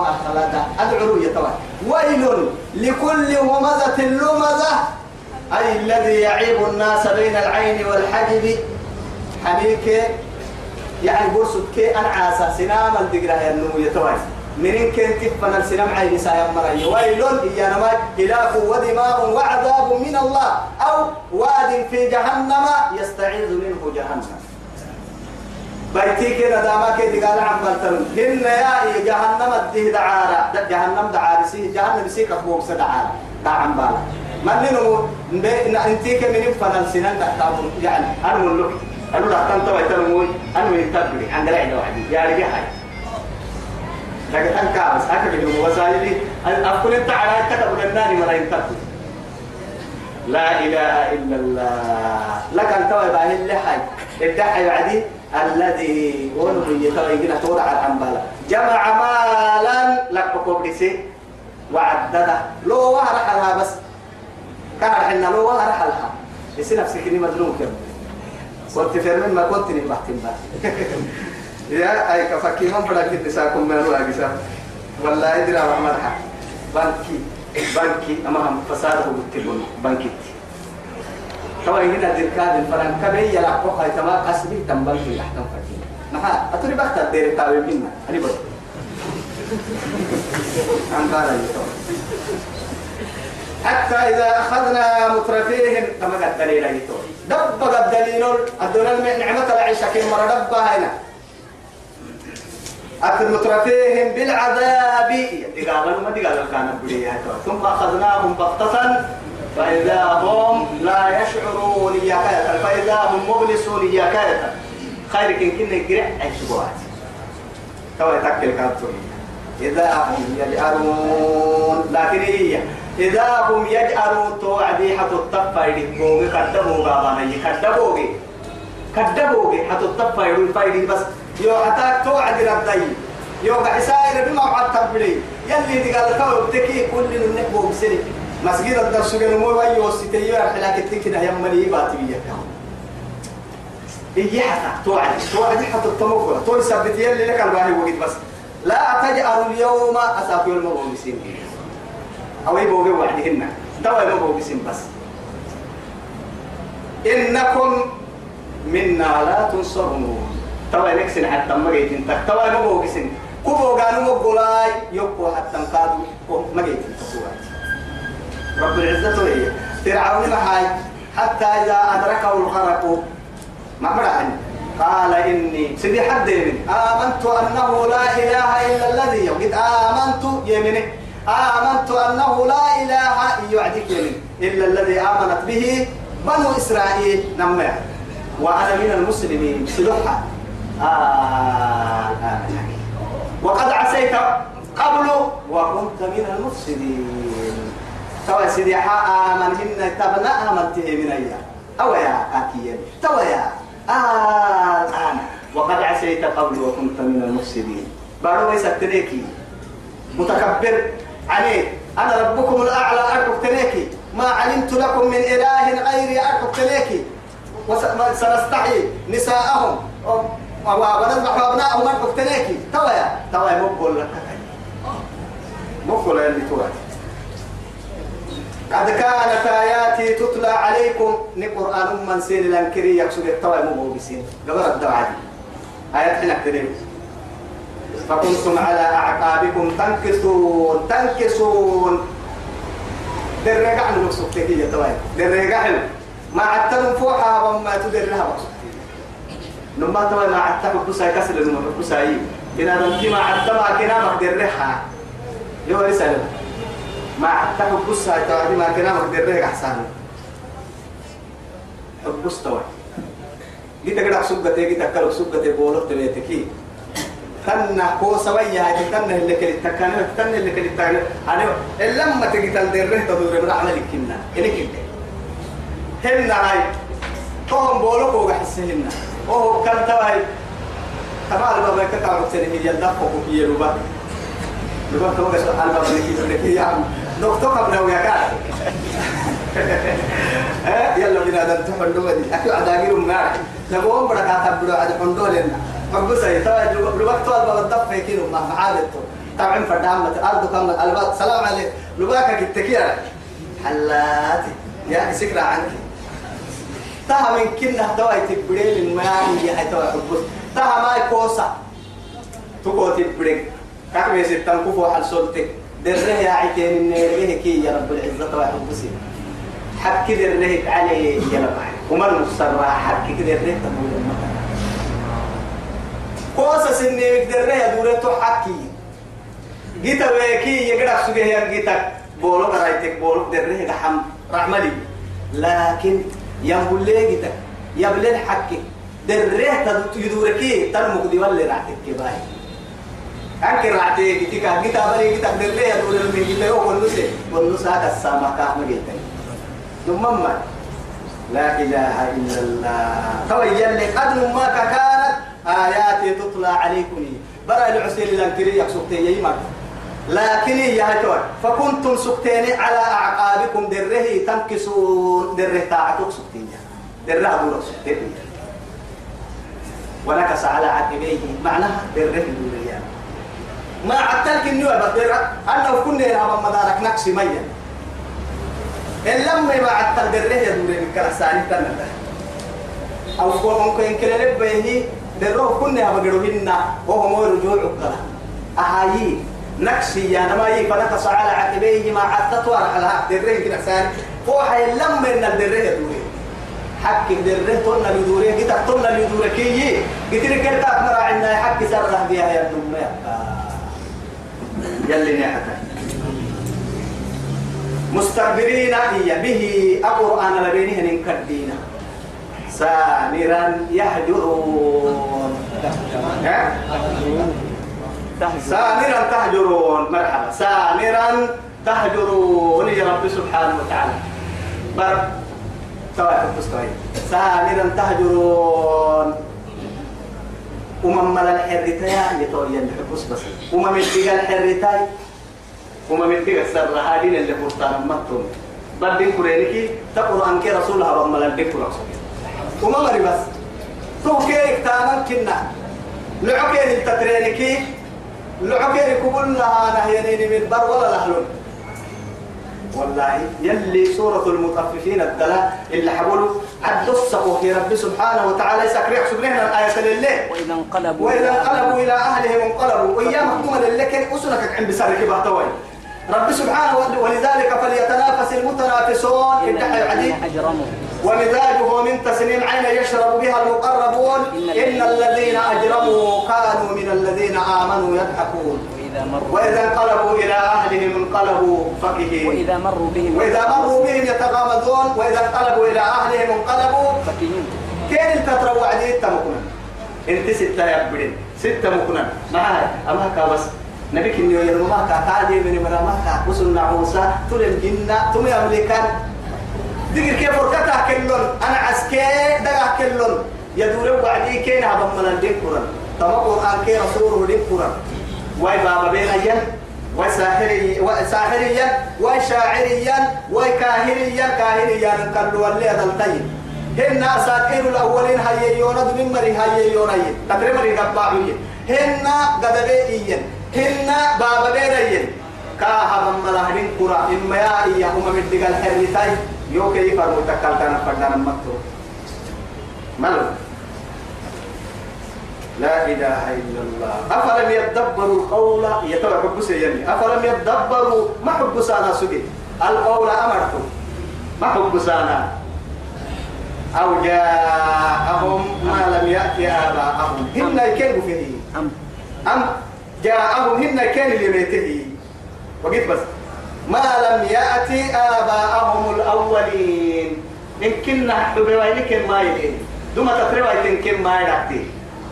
أخلده أدعو يتوى ويل لكل همزة لمزة أي الذي يعيب الناس بين العين والحجب حبيك يعني برسد كي أنا عاسا سنام الدقرة يا ينمو يتوعي منين كنت تفن السنام عيني سايا مرأي ويل إيا نماك إلاف ودماء وعذاب من الله أو واد في جهنم يستعيذ منه جهنم بيتي كده داما كده قال عم بلترن هن يا جهنم الده دعارة جهنم دعارة سي جهنم سي كفوك سدعارة دعم بالا من نمو انتي كمين فنال سنان تحتاج يعني أنا من أنا لا تنتوى يترموي أنا يتبني عند رعنا وحدي يا ربي حي لكن أنت كابس أكبر من وسائلي أقول أنت على التكبر الناني مرة ينتبني لا إله إلا الله لك أنت وباه اللحي الدحي بعدي الذي ونهي ترى يجينا تورع الأنبالة جمع مالا لك بكوبريسي وعدده لو وهرحلها بس كان حنا لو وهرحلها لسي نفسك إني مظلوم كم كنت في ما كنت نبحتم يا أي كفكي من كنت النساءكم من الواجسة والله إدرى رحمة حق بانكي بانكي أما هم فساده بالتبون بانكي طبعا هنا ذكر الفرن كبي يلا فوق هاي تمام أسبي تم بانكي لحتم فكي نها أتري بحت الدير تابع منا أنا بقول عن قال حتى إذا أخذنا مترفيهم تمام الدليل هيتون دب الدليل دليل الدنيا نعمة العيشة مرة دب هنا أكل مترفيهم بالعذاب دقال ما دقال كان ثم أخذناهم بغتة فإذا هم لا يشعرون يا كاتا فإذا هم مبلسون يا كاتا خير كن كن قرع أشبوات توا يتكل كابتون إذا هم يجعلون لكن هي إيه إذا هم يجأرون توعدي حتطفى يدقومي كدبوا بابانا يكدبوغي كدبوغي حتطفى يدقومي فايدي بس يو حتى توعد ردي يو عسائر بما معتب لي يلي تقال كو بتكي كل النبو بسني مسجد الدرس كان باي وسيتي يا حلاك تكنا يا ملي باتي بيك إيه حتى توعد توعد حتى التموكل طول سبت يلي لك الباهي وقت بس لا تجعلوا اليوم أسافر المغمسين أو يبوغ وعدهن دواء يبوغ بسم بس إنكم منا لا تنصرون توا نكسن حتى ما جيت انت توا ما بوكسن كوبو قالوا مقولاي يقوا حتى انقادوا ما جيت رب العزة هي فرعون هاي حتى إذا أدركه الغرق ما مرأني قال إني سيدي حد يمين آمنت أنه لا إله إلا الذي قد آمنت يمينه آمنت أنه لا إله يعدك إلا الذي آمنت به بنو إسرائيل نمع وأنا من المسلمين سلحة آه،, آه،, آه وقد عسيت قبل وكنت من المفسدين توا سيدي حا هن تبنى آمنت إيه من أيا أو يا آكيا توا يا الآن آه، وقد عسيت قبل وكنت من المفسدين بارو ليس تريكي متكبر عليه أنا ربكم الأعلى أركب تليكي ما علمت لكم من إله غيري أركب تليكي وسنستحي نساءهم ونذبح أبناءهم أركب تليكي تويا تويا مقبل لك مقبل اللي تواتي قد كانت آياتي تتلى عليكم نقرآن من سير الأنكري يقصد التوى بسين قبل الدعاء آيات حين أكتنين فكنتم على أعقابكم تنكسون تنكسون درجع لك سبتك يا توين درجع ما عتلم فوحة وما تدرها نما توين ما عتلم كسر لما بسا يي كنا نمشي ما عتلم كنا ما درها يو رسالة ما عتلم بسا توين ما كنا ما درها أحسن حبس توين جيتك دك سبتك جيتك كلك سبتك بولك تبيتك تنا هو سويا هاي تنا اللي كل تكنا تنا اللي كل تكنا أنا لما تجي تلدر تدور برا على الكنا إلي كده هن هاي توهم بولو هو بحس هن وهو كان تبعي تبع البابا كتاب تاني هي الدفع وهي لبا لبا كم بس البابا اللي كده يا عم نقطة قبل ويا كار يلا بنا دم تحمل دي أكيد عداقير ما لما هم بركات بدو عد حندو لنا حب سيتا لبقت طالب بالدق كيلو مع معادته طبعا فدام الارض كم البات سلام عليك لبقاك التكيرة حلاتي يا سكرة عنك تها من كنا دواي تبريل الماء يا حتوى حبوس تها ما كوسا تكو تبريل كعبي ستان كفو حل سلطك دره يا عيتين النيريه كي يا رب العزة وحبوسي حب كده الرهب عليه يا رب ومن مصر حب كده تقول المطر كوسا سني مقدرنا يا دورة تحكي جيتا ويكي يقرأ سجيه يا جيتا بولو قرأتك بولو قدرنا يا حم رحملي لكن يقول لي جيتا يبلن حكي دريه تدوركي ترمك دي ولا رعتك كباي أنك رعتي جيتا جيتا بري جيتا دريه دورة من جيتا يو والنسي والنسي هذا السامة كاهم جيتا دمما لا إله إلا الله تويا لي قد ما كاكا آياتي تطلع عليكم برا العسير لانكري يقصدتي يمر لكن يا هتوان فكنتم سكتين على أعقابكم دره تنكسون دره تاعتك سكتين دره دولة سكتين ونكس على عقبيه معناها دره الدنيا ما عدتلك النوع بدر أنه كنا يلعب مدارك نقص ميا إن لم ما عتل دره يدور من كرساني تنده أو كون ممكن كلا لبيه للروح كنا بقروهن وهم رجوع قلا أهاي نكسي يا نماي فنكس على عقبيه ما عثت ورحلها دريه كده سان فوحا يلم من الدريه دوري حق الدريه طلنا لدوريه قد طلنا لدوريه كي قدر كده مراعينا حق سره بها يا ابن امي يلي نعتك مستكبرين به أقرآن لبينهن كدينا Sani rantah ya? jurun merah, sani rantah jurun ini jangan pisauan, sani rantah jurun merah, sani rantah jurun merah, sani rantah jurun merah, sani rantah jurun merah, sani rantah jurun merah, sani rantah jurun merah, sani rantah jurun merah, sani rantah jurun merah, sani rantah jurun merah, sani rantah jurun merah, sani وما مري بس تو كيرك تامن كنا لعكير التترينكي لعكير كبلنا نهينين من بر ولا لهلون والله يلي سورة المطففين الدلاء اللي حبولوا عد الصقوة يا سبحانه وتعالى يحسب سبحانه الآية لله وإذا انقلبوا وإذا انقلبوا إلى أهلهم انقلبوا وإياه محكومة لك أسنك عند بسرك بهتوي ربي سبحانه ولذلك فليتنافس المتنافسون إن حجرموا ومزاجه من تسنيم عين يشرب بها المقربون إن الذين أجرموا كانوا من الذين آمنوا يضحكون وإذا انقلبوا إلى أهلهم انقلبوا فقهين وإذا مروا بهم وإذا مروا بهم يتغامزون وإذا انقلبوا إلى أهلهم انقلبوا فقهين كين انت تروى أنت تمكنا انت ستة يا يقبلين ستة مكنا معاي أما بس نبيك إنه يرمى كاكادي من مرمى كاكوس النعوسة تلم جنة تم أمريكا دقر كيف فركتها كلون أنا عسكي دقا كلون يدور وعدي كين كينا بمنا دكورا تما قرآن كي رسوله دكورا واي بابا بين أيام واي ساحري واي ساحريا واي شاعريا واي كاهريا كاهريا كلو اللي هذا الطيب هن أساطير الأولين هييونا دمين مري هييونا يي تقريبا مري دباعو يي هن قدبي هن بابا بين أيام كاها من هدين كورا إما يا إيا هم مدقال هريتاي Oke, iya, aku takal tanah pandangan. Mato malu, lai, lai, lai, lai, lai. Apa namanya? Double aula, iya, tola, kokusai, ya, ni. Apa namanya? Double makupusana, sudin, al-aula, amarku, makupusana. Aulia, abom, malam, ya, ya, abom. Himna iken, bukini, am, am, ya, abom himna iken, bumi, bumi, bumi, bukini, ما لم يأتي آباءهم الأولين إن كنا حبيبينك ما يدين دوما تتروا يتنكم ما يدعتي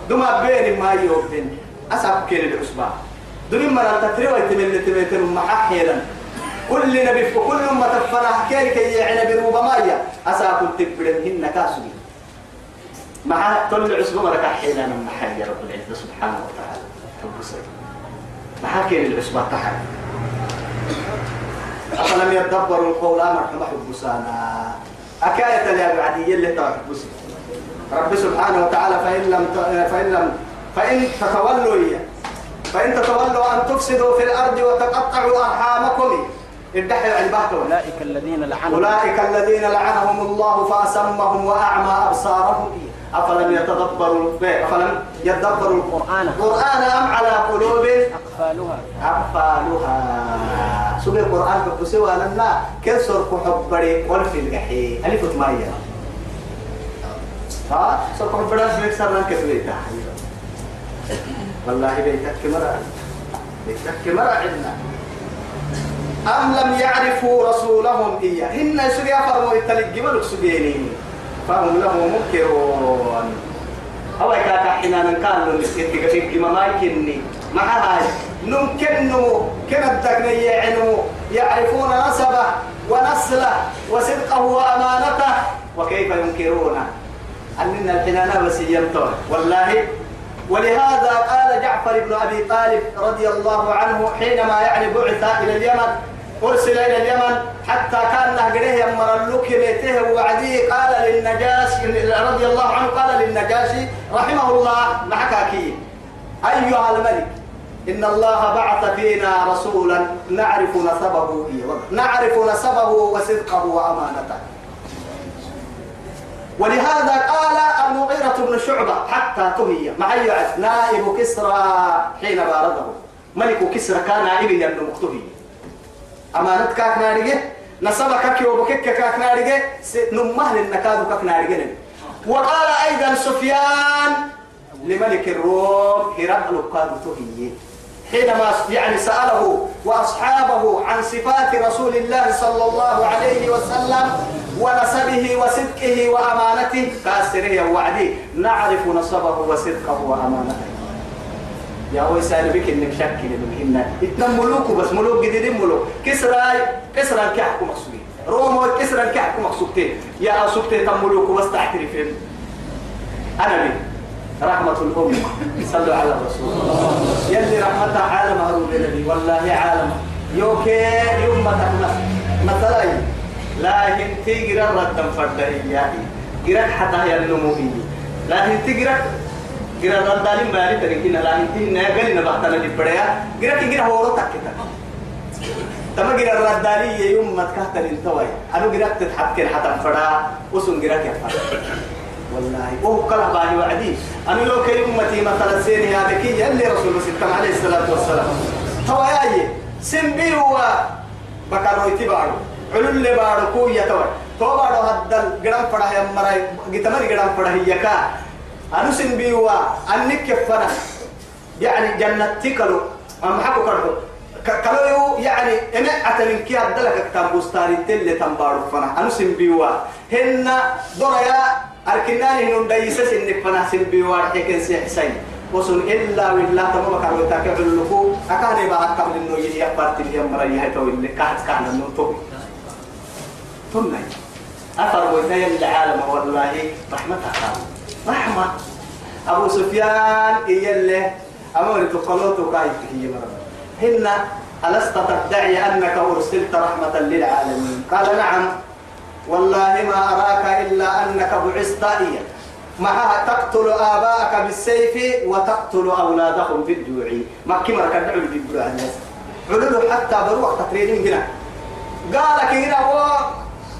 دوما بين ما يوبدين أسعب كيل الأسبوع دوما ما تتروا يتمل تمل مححيلا كل نبي كل ما تفنا كي يعني بروبا مايا أسعب تبرن هن كاسوي مع كل الأسبوع مرة كحيلا من محل يا رب العزة سبحانه وتعالى تبصر محاكي الأسبوع تحر أفلم يدبروا القول أمر حب حبسانا أكاية يا بعدي اللي تبع حبسي رب سبحانه وتعالى فإن لم فإن لم فإن تتولوا إياه فإن تتولوا أن تفسدوا في الأرض وتقطعوا أرحامكم الدحر عباده أولئك الذين لعنهم أولئك الذين لعنهم الله فأسمهم وأعمى أبصارهم أفلم يتدبروا إيه، أفلم يتدبروا القرآن القرآن أم على قلوب أقفالها أقفالها سوى القرآن فقسوا لنا كل سرق حبري والفي الجحيم ألف مايا ها سرق حبري سمك سرنا كيف والله بيتك مرة بيتك مرة عندنا أم لم يعرفوا رسولهم إياه إن سوى فرموا التلقي ملك سبينين فهم له منكرون أو إذا حنا نكال السيد كشيء كما ما يكني مع هاي نمكنه كنا الدقنية يعنو يعرفون نسبه ونسله وصدقه وأمانته وكيف ينكرونه أننا الحنانة بس ينطر والله ولهذا قال جعفر بن أبي طالب رضي الله عنه حينما يعني بعث إلى اليمن أرسل إلى اليمن حتى كان نهجره يمر اللوك بيته وعديه قال للنجاشي رضي الله عنه قال للنجاشي رحمه الله نحكاكي أيها الملك إن الله بعث فينا رسولا نعرف نسبه نعرف نسبه وصدقه وأمانته ولهذا قال المغيرة بن شعبة حتى تهي معي نائب كسرى حين بارده ملك كسرى كان نائبه يمن مكتبه أمانة كاك نارجة نسبك كيوبك كاك نارجة نمهل النكاد كاك نارجة وقال أيضا سفيان لملك الروم هرقل قال تهيئ حينما يعني سأله وأصحابه عن صفات رسول الله صلى الله عليه وسلم ونسبه وصدقه وأمانته قال وعدي نعرف نسبه وصدقه وأمانته يا هو يسأل بك إنك شك إنك إتنا ملوك بس ملوك جديدين ملوك كسرى كسرى كحكم مقصودين روما كسرى كحكم مقصودين يا أصبتي تم ملوك بس تعترفين أنا بي رحمة الأم صلوا على الرسول يلي رحمتها عالم هارون لنبي والله عالم يوكي يوم مثلا مثلا لكن تيجي رد فردهياتي جرت حتى هي النموذج لكن تيجي جرا دندالين بالي تركين لا هنتين ناقل نبعتنا لبريا جرا كي جرا هورو تكتا تما جرا الردالي يوم ما تكهتن التوي أنا جرا تتحكي حتى فدا وسون جرا كيف والله وهو كلا بالي وعدي أنا لو كي أمتي مثلا سيني هذا كي يلي رسول الله عليه الصلاة والسلام توي أيه سنبي هو بكارو يتبارو علو اللي بارو كوي يتوي تو بارو هدل جرا فدا يمرا جتمر جرا فدا يكا أنسن بيوا أنك فنا يعني جنة تكلو أم حكو كرحو كلو يعني أنا أتمنى كي أدلك تنبوس تل لتنبارو فنا أنسن بيوا هنا دريا أركناني هنون دايسة سنك فنا سن بيوا حكين سيحسين وصل إلا بالله تمام كان وتاكل اللقو أكاني بعد قبل إنه يجي أفرت اللي أمر يهتو اللي كهت كان النوتو ثم أفر وإذا العالم والله رحمة الله رحمة أبو سفيان إيا اللي أمور تقلوتو كايت هي مرة هن ألست تدعي أنك أرسلت رحمة للعالمين قال نعم والله ما أراك إلا أنك بعثت إيا معها تقتل آباءك بالسيف وتقتل أولادهم بالجوع ما كما كان نعمل بالجوع الناس عدل حتى بروح تقريبين هنا قالك هنا هو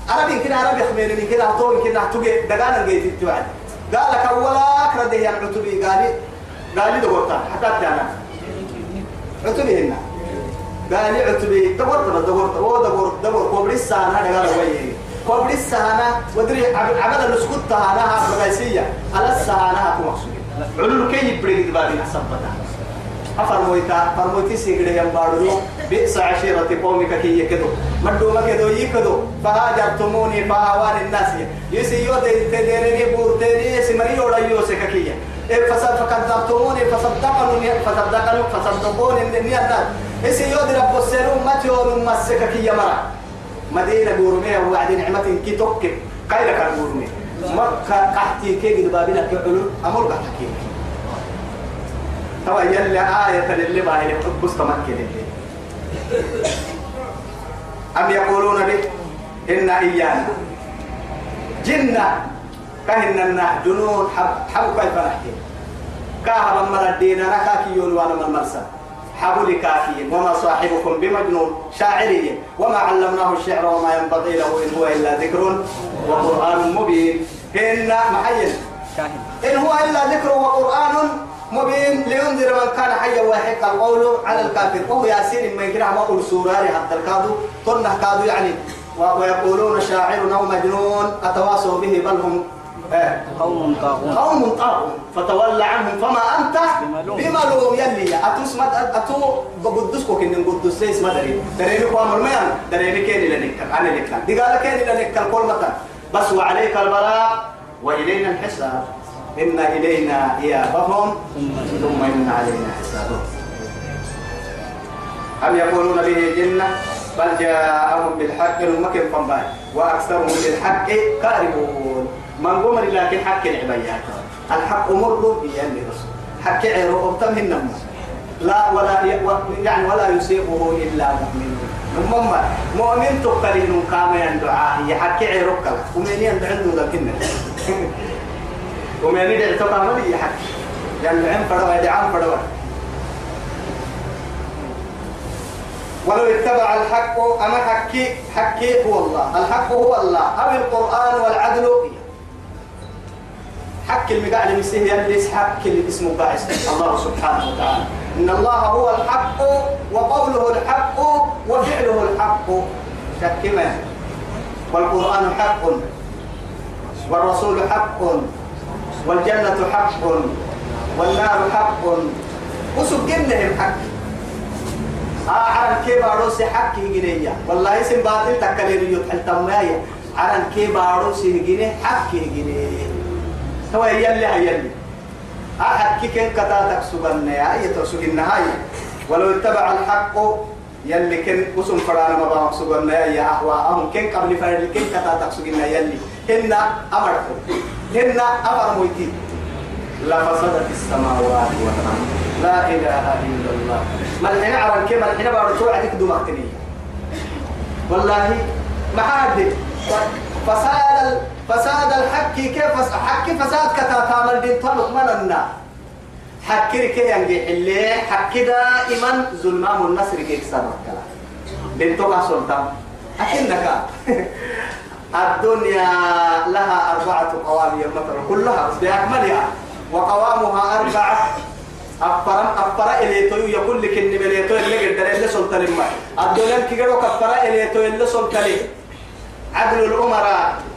عربي كده أنا خميني كده هطول كده هتوقع دقانا جيت التوعد قالك أولا كرده يعني عتبي قال قال لي دورتا حتى يعني. أنا عتبي هنا قال لي عتبي دورتا دورتا هو دور دور كوبري السهانة أنا قال وين كوبري السهانة ودري عمل السكوت تهانة هذا على السهانة هكو مقصود علو كي يبرد بالي أحسن بتاعه أفرمويتا فرمويتي سيغري ينبارو بئس عشيرة قومك كي يكدو مدو مكدو يكدو فهاجرتموني فهوان الناس يسي يودي تديرني بورتيني سمري يولا يوسك كي إيه، فسد فكذبتموني فصدقني فصدقني فصدقوني من الناس يسي يودي رب السلوم متيون مسك كي يمرا مدينة بورمية وعد نعمة كي تكب قيلك البورمية مكة قحتي كي قد بابنا كي علو أمر قحتي أو يلي آية للي ما هي بس أم يقولون به إن إيانا جنة كهنا جنون حب حب كيف نحكي كاها من الدين أنا كاكيون وأنا من مرسى حب لكافي وما صاحبكم بمجنون شاعري وما علمناه الشعر وما ينبغي له إن هو إلا ذكر وقرآن مبين إن محيل إن هو إلا ذكر وقرآن مبين لينذر من كان حيا ويحق القول على الكافر وهو ياسين ما يكره ما قول سورة حتى الكادو قلنا كادو يعني ويقولون شاعر أو مجنون أتواصوا به بل هم إيه؟ قوم طاغون قوم طاغون فتولى عنهم فما أنت بملوم يلي أتوس أتو بقدسكو كن قدس ليس مدري دريني يعني؟ قام الميان دريني كين إلى نكتر أنا نكتر دي قال كين إلى نكتر كل مكان بس وعليك البلاء وإلينا الحساب إن إلينا إيابهم ثم إن علينا حسابهم أم يقولون به جنة بل جاءهم بالحق المكن فمباي وأكثرهم بالحق كاربون من قمر لكن حق العبيات الحق مر أن رسول حق عيرو أبتمهن لا ولا يعني ولا يصيبه إلا مؤمن المهم مؤمن تقلين كامل دعاء يحكي عيروك ومن يندعن ذا [LAUGHS] ومن يدعي تقع ملي حد يعني العين فدوى يدعان ولو اتبع الحق أما حكي حكي هو الله الحق هو الله أو القرآن والعدل حق المقاع المسيح يبليس يعني حق اسمه باعث الله سبحانه وتعالى إن الله هو الحق وقوله الحق وفعله الحق شك والقرآن حق والرسول حق والجنة حق والنار حق وسب جنهم حق آه، عرن كي باروسي حق هجنية والله اسم باطل تكالير يطحل تمايا عرن كي باروسي هجنية حق هجنية هو يلي هيلي أحد آه، كي كن كتاتك سبنة أي آه، تسجن هاي ولو اتبع الحق يلي كن قسم فرانا ما بامك سبنة يا أهواءهم كن قبل فرد كن كتاتك سجن يلي هن أمركم هن أفر مويتي لفسدت السماوات والأرض لا إله إلا الله ما الحين عرفت كيف الحين بارتوع عليك دماغتني والله ما حد فساد فساد الحكي كيف حكي فساد كتا تعمل دين طلق من النا حكي كي ينجي اللي حق دائما ظلمام النصر كيف سبق كلا دين طلع سلطان أكنك [LAUGHS] الدنيا لها أربعة قوام مثلا كلها بأكملها وقوامها أربعة أفرم أفرا إليتو يقول لك إن بليتو اللي قدر اللي سلطة لما الدنيا كي قالوا كفرا إليتو اللي سلطة عدل الأمراء